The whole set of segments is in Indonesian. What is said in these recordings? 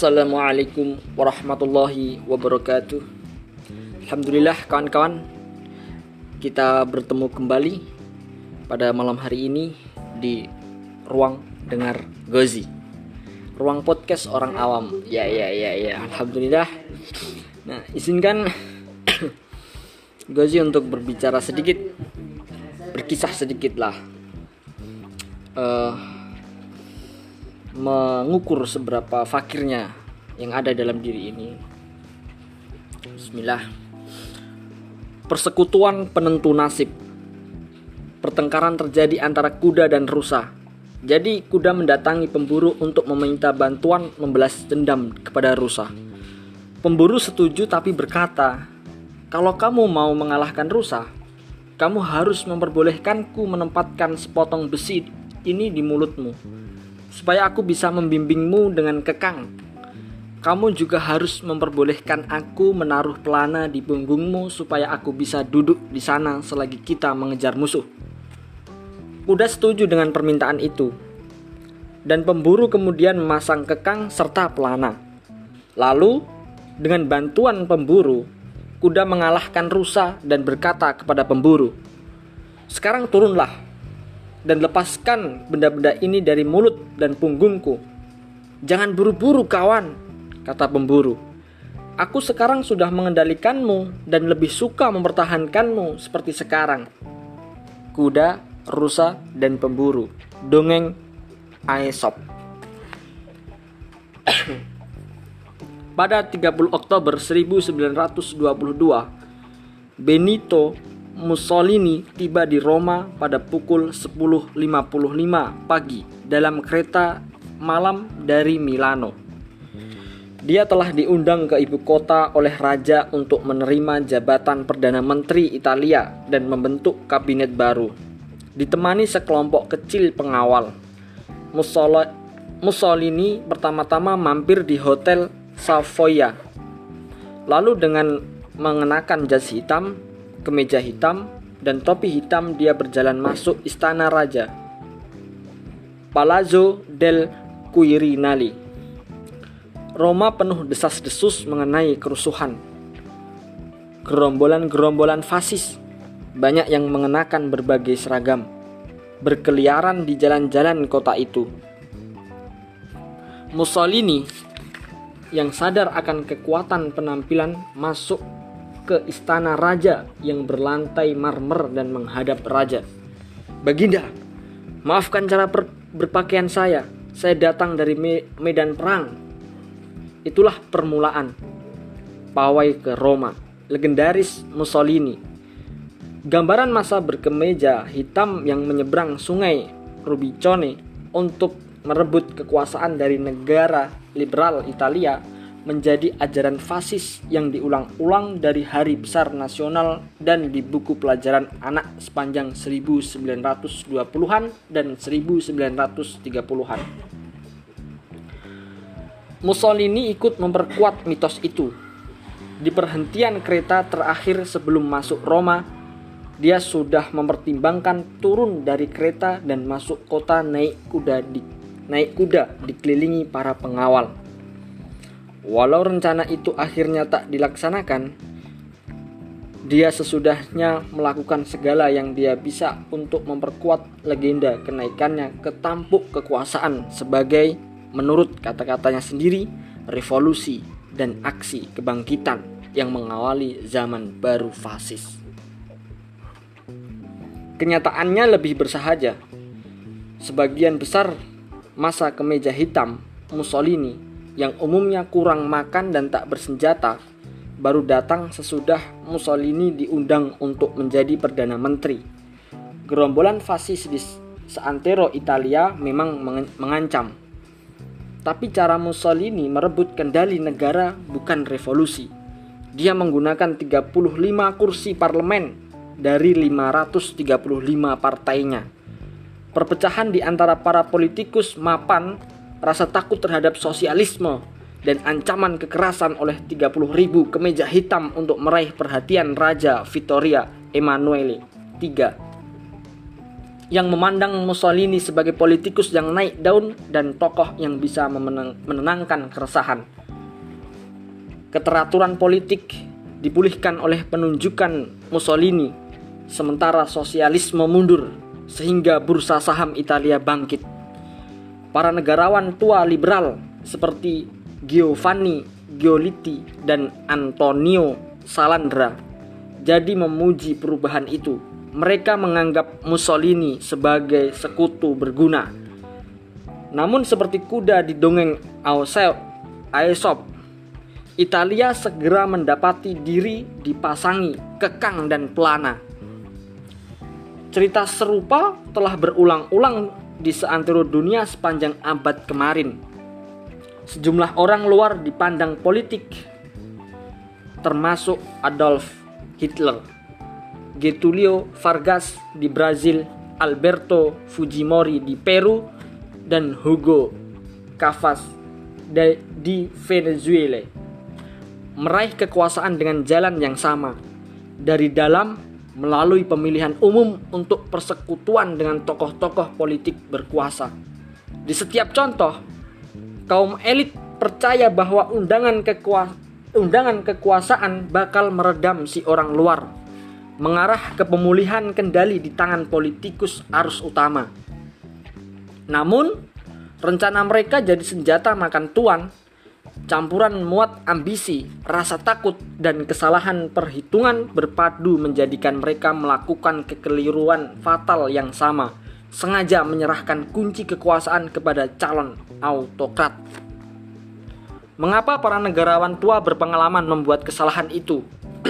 Assalamualaikum warahmatullahi wabarakatuh. Alhamdulillah kawan-kawan Kita bertemu kembali pada malam hari ini Di ruang dengar Gozi. Ruang podcast orang awam. Ya ya ya ya. Alhamdulillah. Nah izinkan Gozi untuk berbicara sedikit Berkisah sedikit lah uh, mengukur seberapa fakirnya yang ada dalam diri ini. Bismillah. Persekutuan penentu nasib. Pertengkaran terjadi antara kuda dan rusa. Jadi kuda mendatangi pemburu untuk meminta bantuan membalas dendam kepada rusa. Pemburu setuju tapi berkata, "Kalau kamu mau mengalahkan rusa, kamu harus memperbolehkanku menempatkan sepotong besi ini di mulutmu." Supaya aku bisa membimbingmu dengan kekang. Kamu juga harus memperbolehkan aku menaruh pelana di punggungmu supaya aku bisa duduk di sana selagi kita mengejar musuh. Kuda setuju dengan permintaan itu. Dan pemburu kemudian memasang kekang serta pelana. Lalu, dengan bantuan pemburu, kuda mengalahkan rusa dan berkata kepada pemburu, "Sekarang turunlah, dan lepaskan benda-benda ini dari mulut dan punggungku. Jangan buru-buru kawan, kata pemburu. Aku sekarang sudah mengendalikanmu dan lebih suka mempertahankanmu seperti sekarang. Kuda, rusa, dan pemburu. Dongeng Aesop. Pada 30 Oktober 1922, Benito Mussolini tiba di Roma pada pukul 10.55 pagi dalam kereta malam dari Milano. Dia telah diundang ke ibu kota oleh raja untuk menerima jabatan Perdana Menteri Italia dan membentuk kabinet baru. Ditemani sekelompok kecil pengawal. Mussolini pertama-tama mampir di Hotel Savoia. Lalu dengan mengenakan jas hitam, kemeja hitam, dan topi hitam dia berjalan masuk istana raja. Palazzo del Quirinali. Roma penuh desas-desus mengenai kerusuhan. Gerombolan-gerombolan fasis, banyak yang mengenakan berbagai seragam, berkeliaran di jalan-jalan kota itu. Mussolini yang sadar akan kekuatan penampilan masuk ke istana raja yang berlantai marmer dan menghadap raja. Baginda, maafkan cara berpakaian saya. Saya datang dari me medan perang. Itulah permulaan pawai ke Roma, legendaris Mussolini. Gambaran masa berkemeja hitam yang menyeberang sungai Rubicone untuk merebut kekuasaan dari negara liberal Italia menjadi ajaran fasis yang diulang-ulang dari hari besar nasional dan di buku pelajaran anak sepanjang 1920-an dan 1930-an. Mussolini ikut memperkuat mitos itu. Di perhentian kereta terakhir sebelum masuk Roma, dia sudah mempertimbangkan turun dari kereta dan masuk kota naik kuda di naik kuda dikelilingi para pengawal. Walau rencana itu akhirnya tak dilaksanakan, dia sesudahnya melakukan segala yang dia bisa untuk memperkuat legenda kenaikannya ke tampuk kekuasaan sebagai, menurut kata-katanya sendiri, revolusi dan aksi kebangkitan yang mengawali zaman baru fasis. Kenyataannya lebih bersahaja. Sebagian besar masa kemeja hitam Mussolini yang umumnya kurang makan dan tak bersenjata baru datang sesudah Mussolini diundang untuk menjadi Perdana Menteri. Gerombolan fasis di seantero Italia memang mengancam. Tapi cara Mussolini merebut kendali negara bukan revolusi. Dia menggunakan 35 kursi parlemen dari 535 partainya. Perpecahan di antara para politikus mapan rasa takut terhadap sosialisme, dan ancaman kekerasan oleh 30 ribu kemeja hitam untuk meraih perhatian Raja Vittoria Emanuele III. yang memandang Mussolini sebagai politikus yang naik daun dan tokoh yang bisa menenangkan keresahan. Keteraturan politik dipulihkan oleh penunjukan Mussolini, sementara sosialisme mundur sehingga bursa saham Italia bangkit. Para negarawan tua liberal seperti Giovanni Giolitti dan Antonio Salandra jadi memuji perubahan itu mereka menganggap Mussolini sebagai sekutu berguna. Namun seperti kuda di dongeng Aesop, Italia segera mendapati diri dipasangi kekang dan pelana. Cerita serupa telah berulang-ulang di seantero dunia sepanjang abad kemarin. Sejumlah orang luar dipandang politik, termasuk Adolf Hitler Getulio Vargas di Brazil, Alberto Fujimori di Peru, dan Hugo Chavez di Venezuela. Meraih kekuasaan dengan jalan yang sama, dari dalam melalui pemilihan umum untuk persekutuan dengan tokoh-tokoh politik berkuasa. Di setiap contoh, kaum elit percaya bahwa undangan, kekuas undangan kekuasaan bakal meredam si orang luar mengarah ke pemulihan kendali di tangan politikus arus utama. Namun, rencana mereka jadi senjata makan tuan, campuran muat ambisi, rasa takut, dan kesalahan perhitungan berpadu menjadikan mereka melakukan kekeliruan fatal yang sama, sengaja menyerahkan kunci kekuasaan kepada calon autokrat. Mengapa para negarawan tua berpengalaman membuat kesalahan itu?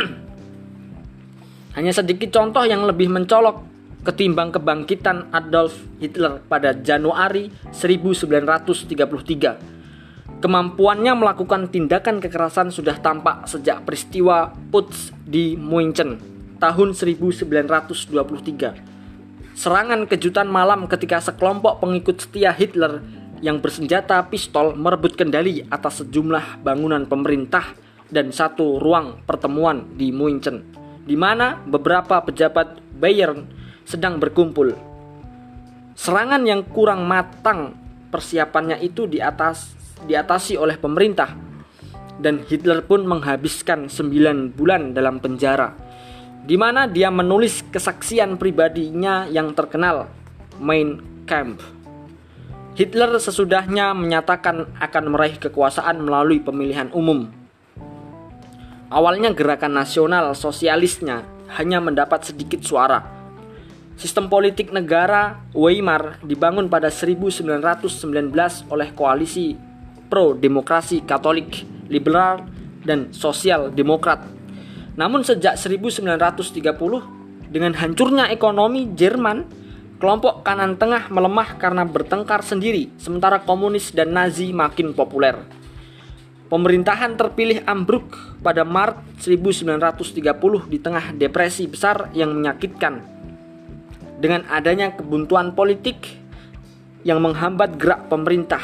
Hanya sedikit contoh yang lebih mencolok ketimbang kebangkitan Adolf Hitler pada Januari 1933. Kemampuannya melakukan tindakan kekerasan sudah tampak sejak peristiwa Putsch di München tahun 1923. Serangan kejutan malam ketika sekelompok pengikut setia Hitler yang bersenjata pistol merebut kendali atas sejumlah bangunan pemerintah dan satu ruang pertemuan di München di mana beberapa pejabat Bayern sedang berkumpul. Serangan yang kurang matang persiapannya itu di atas diatasi oleh pemerintah dan Hitler pun menghabiskan 9 bulan dalam penjara di mana dia menulis kesaksian pribadinya yang terkenal Mein Kampf. Hitler sesudahnya menyatakan akan meraih kekuasaan melalui pemilihan umum Awalnya gerakan nasional sosialisnya hanya mendapat sedikit suara. Sistem politik negara Weimar dibangun pada 1919 oleh koalisi pro-demokrasi Katolik, liberal, dan sosial demokrat. Namun sejak 1930 dengan hancurnya ekonomi Jerman, kelompok kanan tengah melemah karena bertengkar sendiri, sementara komunis dan Nazi makin populer. Pemerintahan terpilih ambruk pada Maret 1930 di tengah depresi besar yang menyakitkan. Dengan adanya kebuntuan politik yang menghambat gerak pemerintah,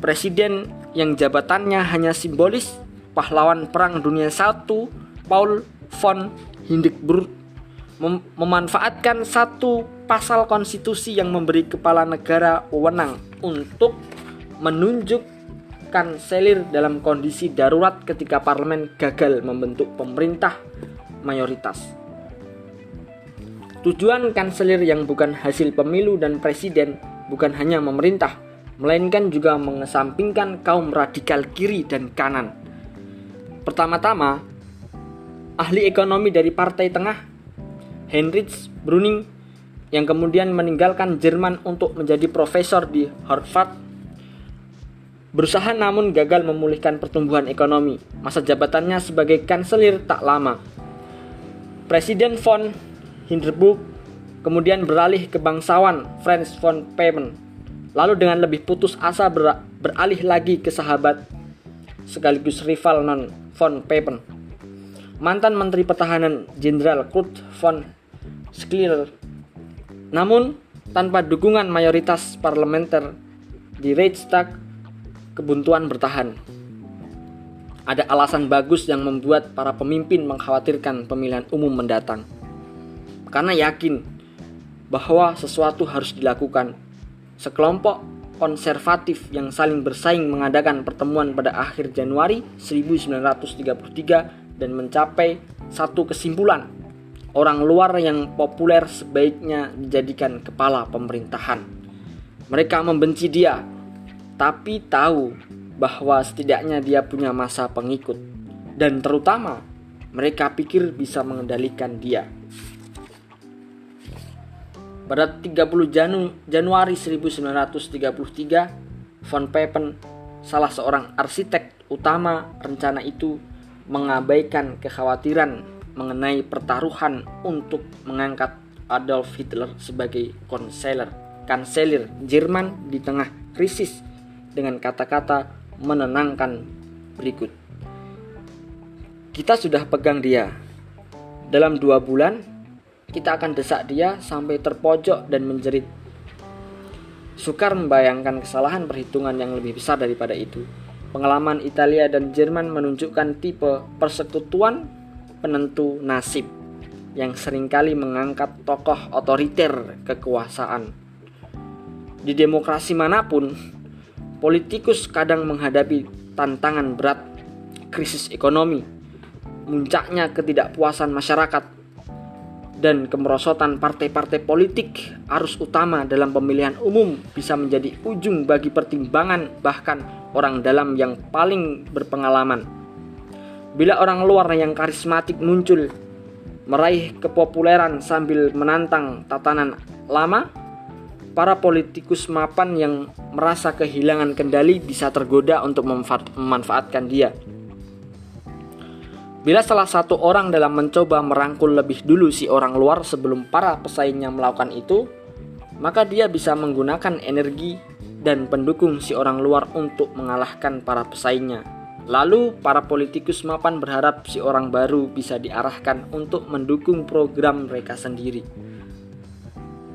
presiden yang jabatannya hanya simbolis, pahlawan Perang Dunia I, Paul von Hindenburg, mem memanfaatkan satu pasal konstitusi yang memberi kepala negara wewenang untuk menunjuk kanselir dalam kondisi darurat ketika parlemen gagal membentuk pemerintah mayoritas. Tujuan kanselir yang bukan hasil pemilu dan presiden bukan hanya memerintah, melainkan juga mengesampingkan kaum radikal kiri dan kanan. Pertama-tama, ahli ekonomi dari Partai Tengah, Heinrich Bruning, yang kemudian meninggalkan Jerman untuk menjadi profesor di Harvard Berusaha namun gagal memulihkan pertumbuhan ekonomi. Masa jabatannya sebagai kanselir tak lama. Presiden von Hindenburg kemudian beralih ke bangsawan Franz von Papen. Lalu dengan lebih putus asa ber beralih lagi ke sahabat sekaligus rival non von Papen. Mantan Menteri Pertahanan Jenderal Kurt von Schiller. Namun tanpa dukungan mayoritas parlementer di Reichstag kebuntuan bertahan. Ada alasan bagus yang membuat para pemimpin mengkhawatirkan pemilihan umum mendatang. Karena yakin bahwa sesuatu harus dilakukan. Sekelompok konservatif yang saling bersaing mengadakan pertemuan pada akhir Januari 1933 dan mencapai satu kesimpulan. Orang luar yang populer sebaiknya dijadikan kepala pemerintahan. Mereka membenci dia, tapi tahu bahwa setidaknya dia punya masa pengikut. Dan terutama, mereka pikir bisa mengendalikan dia. Pada 30 Janu, Januari 1933, von Papen, salah seorang arsitek utama rencana itu, mengabaikan kekhawatiran mengenai pertaruhan untuk mengangkat Adolf Hitler sebagai konseler, kanselir Jerman di tengah krisis dengan kata-kata menenangkan berikut. Kita sudah pegang dia. Dalam dua bulan, kita akan desak dia sampai terpojok dan menjerit. Sukar membayangkan kesalahan perhitungan yang lebih besar daripada itu. Pengalaman Italia dan Jerman menunjukkan tipe persekutuan penentu nasib yang sering kali mengangkat tokoh otoriter kekuasaan. Di demokrasi mana pun, politikus kadang menghadapi tantangan berat, krisis ekonomi, muncaknya ketidakpuasan masyarakat dan kemerosotan partai-partai politik arus utama dalam pemilihan umum bisa menjadi ujung bagi pertimbangan bahkan orang dalam yang paling berpengalaman. Bila orang luar yang karismatik muncul meraih kepopuleran sambil menantang tatanan lama, para politikus mapan yang merasa kehilangan kendali bisa tergoda untuk memanfaatkan dia. Bila salah satu orang dalam mencoba merangkul lebih dulu si orang luar sebelum para pesaingnya melakukan itu, maka dia bisa menggunakan energi dan pendukung si orang luar untuk mengalahkan para pesaingnya. Lalu, para politikus mapan berharap si orang baru bisa diarahkan untuk mendukung program mereka sendiri.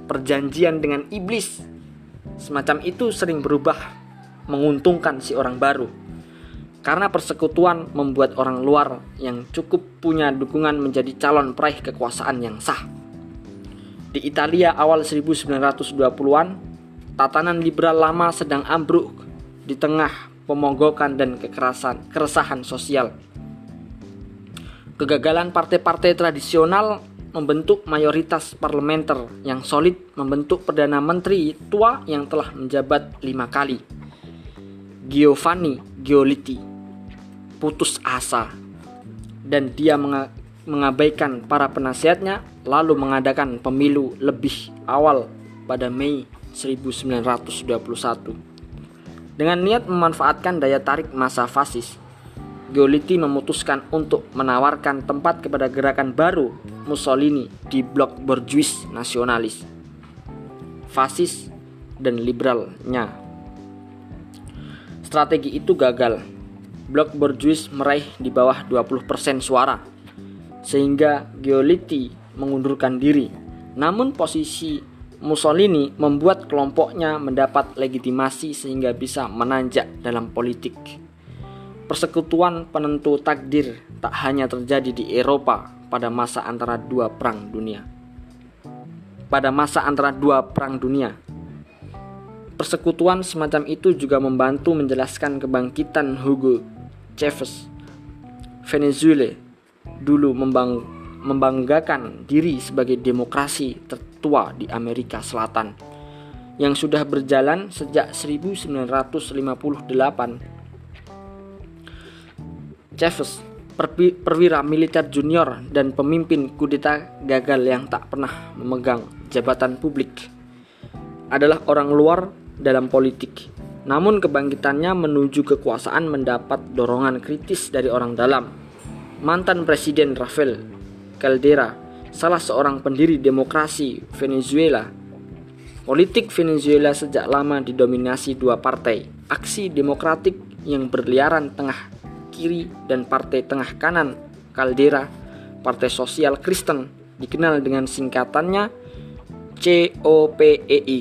Perjanjian dengan iblis semacam itu sering berubah, menguntungkan si orang baru karena persekutuan membuat orang luar yang cukup punya dukungan menjadi calon peraih kekuasaan yang sah. Di Italia awal 1920-an, tatanan liberal lama sedang ambruk di tengah pemogokan dan kekerasan, keresahan sosial. Kegagalan partai-partai tradisional membentuk mayoritas parlementer yang solid membentuk Perdana Menteri tua yang telah menjabat lima kali. Giovanni Giolitti putus asa dan dia mengabaikan para penasihatnya lalu mengadakan pemilu lebih awal pada Mei 1921. Dengan niat memanfaatkan daya tarik masa fasis, Giolitti memutuskan untuk menawarkan tempat kepada gerakan baru Mussolini di blok borjuis nasionalis, fasis, dan liberalnya. Strategi itu gagal blok borjuis meraih di bawah 20% suara sehingga Giolitti mengundurkan diri. Namun posisi Mussolini membuat kelompoknya mendapat legitimasi sehingga bisa menanjak dalam politik. Persekutuan penentu takdir tak hanya terjadi di Eropa pada masa antara dua perang dunia. Pada masa antara dua perang dunia, persekutuan semacam itu juga membantu menjelaskan kebangkitan Hugo Chavez, Venezuela dulu membang membanggakan diri sebagai demokrasi tertua di Amerika Selatan yang sudah berjalan sejak 1958. Chavez, perwira militer junior dan pemimpin kudeta gagal yang tak pernah memegang jabatan publik, adalah orang luar dalam politik namun kebangkitannya menuju kekuasaan mendapat dorongan kritis dari orang dalam. Mantan Presiden Rafael Caldera, salah seorang pendiri demokrasi Venezuela. Politik Venezuela sejak lama didominasi dua partai, Aksi Demokratik yang berliaran tengah kiri dan Partai Tengah Kanan Caldera, Partai Sosial Kristen, dikenal dengan singkatannya COPEI,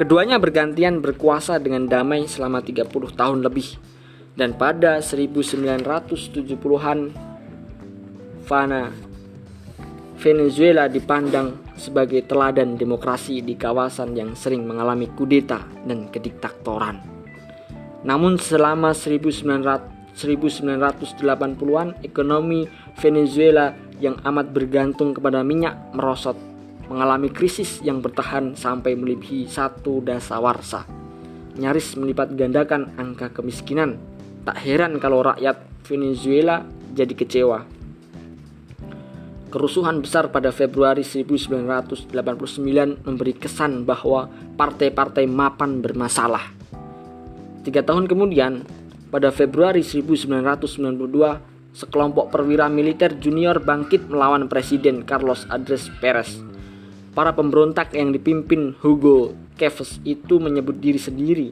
Keduanya bergantian berkuasa dengan damai selama 30 tahun lebih. Dan pada 1970-an Fana Venezuela dipandang sebagai teladan demokrasi di kawasan yang sering mengalami kudeta dan kediktatoran. Namun selama 1980-an ekonomi Venezuela yang amat bergantung kepada minyak merosot mengalami krisis yang bertahan sampai melebihi satu dasawarsa. Nyaris melipat gandakan angka kemiskinan. Tak heran kalau rakyat Venezuela jadi kecewa Kerusuhan besar pada Februari 1989 memberi kesan bahwa partai-partai mapan bermasalah. Tiga tahun kemudian, pada Februari 1992, sekelompok perwira militer junior bangkit melawan Presiden Carlos Andres Perez. Para pemberontak yang dipimpin Hugo Chavez itu menyebut diri sendiri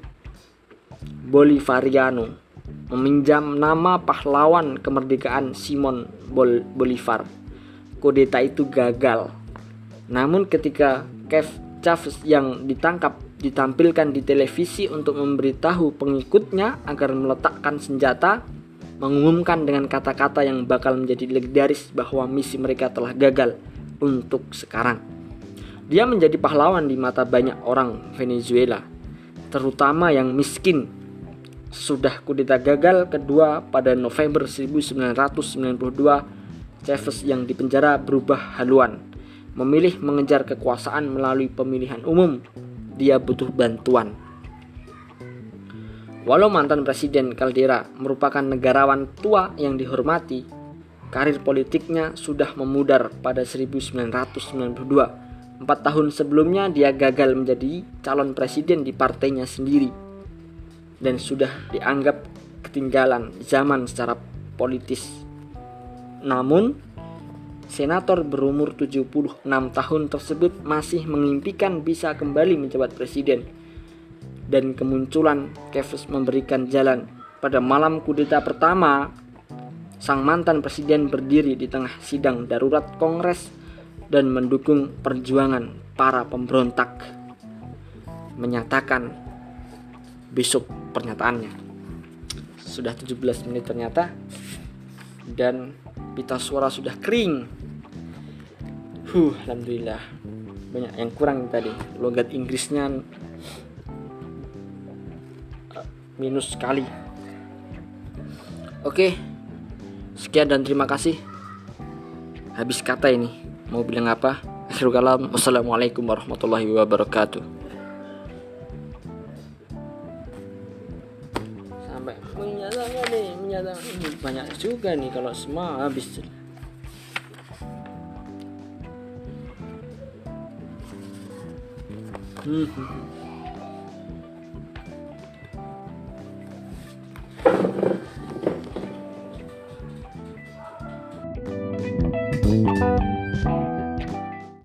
Bolivariano, meminjam nama pahlawan kemerdekaan Simon Bolivar kudeta itu gagal. Namun ketika Kev Chavez yang ditangkap ditampilkan di televisi untuk memberitahu pengikutnya agar meletakkan senjata, mengumumkan dengan kata-kata yang bakal menjadi legendaris bahwa misi mereka telah gagal untuk sekarang. Dia menjadi pahlawan di mata banyak orang Venezuela, terutama yang miskin. Sudah kudeta gagal kedua pada November 1992 Chavez yang dipenjara berubah haluan, memilih mengejar kekuasaan melalui pemilihan umum. Dia butuh bantuan. Walau mantan Presiden Caldera merupakan negarawan tua yang dihormati, karir politiknya sudah memudar pada 1992. Empat tahun sebelumnya dia gagal menjadi calon presiden di partainya sendiri dan sudah dianggap ketinggalan zaman secara politis. Namun, senator berumur 76 tahun tersebut masih mengimpikan bisa kembali menjabat presiden. Dan kemunculan Keves memberikan jalan. Pada malam kudeta pertama, sang mantan presiden berdiri di tengah sidang darurat Kongres dan mendukung perjuangan para pemberontak. Menyatakan besok pernyataannya. Sudah 17 menit ternyata dan pita suara sudah kering. Huh, alhamdulillah. Banyak yang kurang tadi. Logat Inggrisnya minus sekali. Oke. Sekian dan terima kasih. Habis kata ini. Mau bilang apa? Akhirul kalam. Wassalamualaikum warahmatullahi wabarakatuh. ini banyak juga nih kalau semua habis hmm.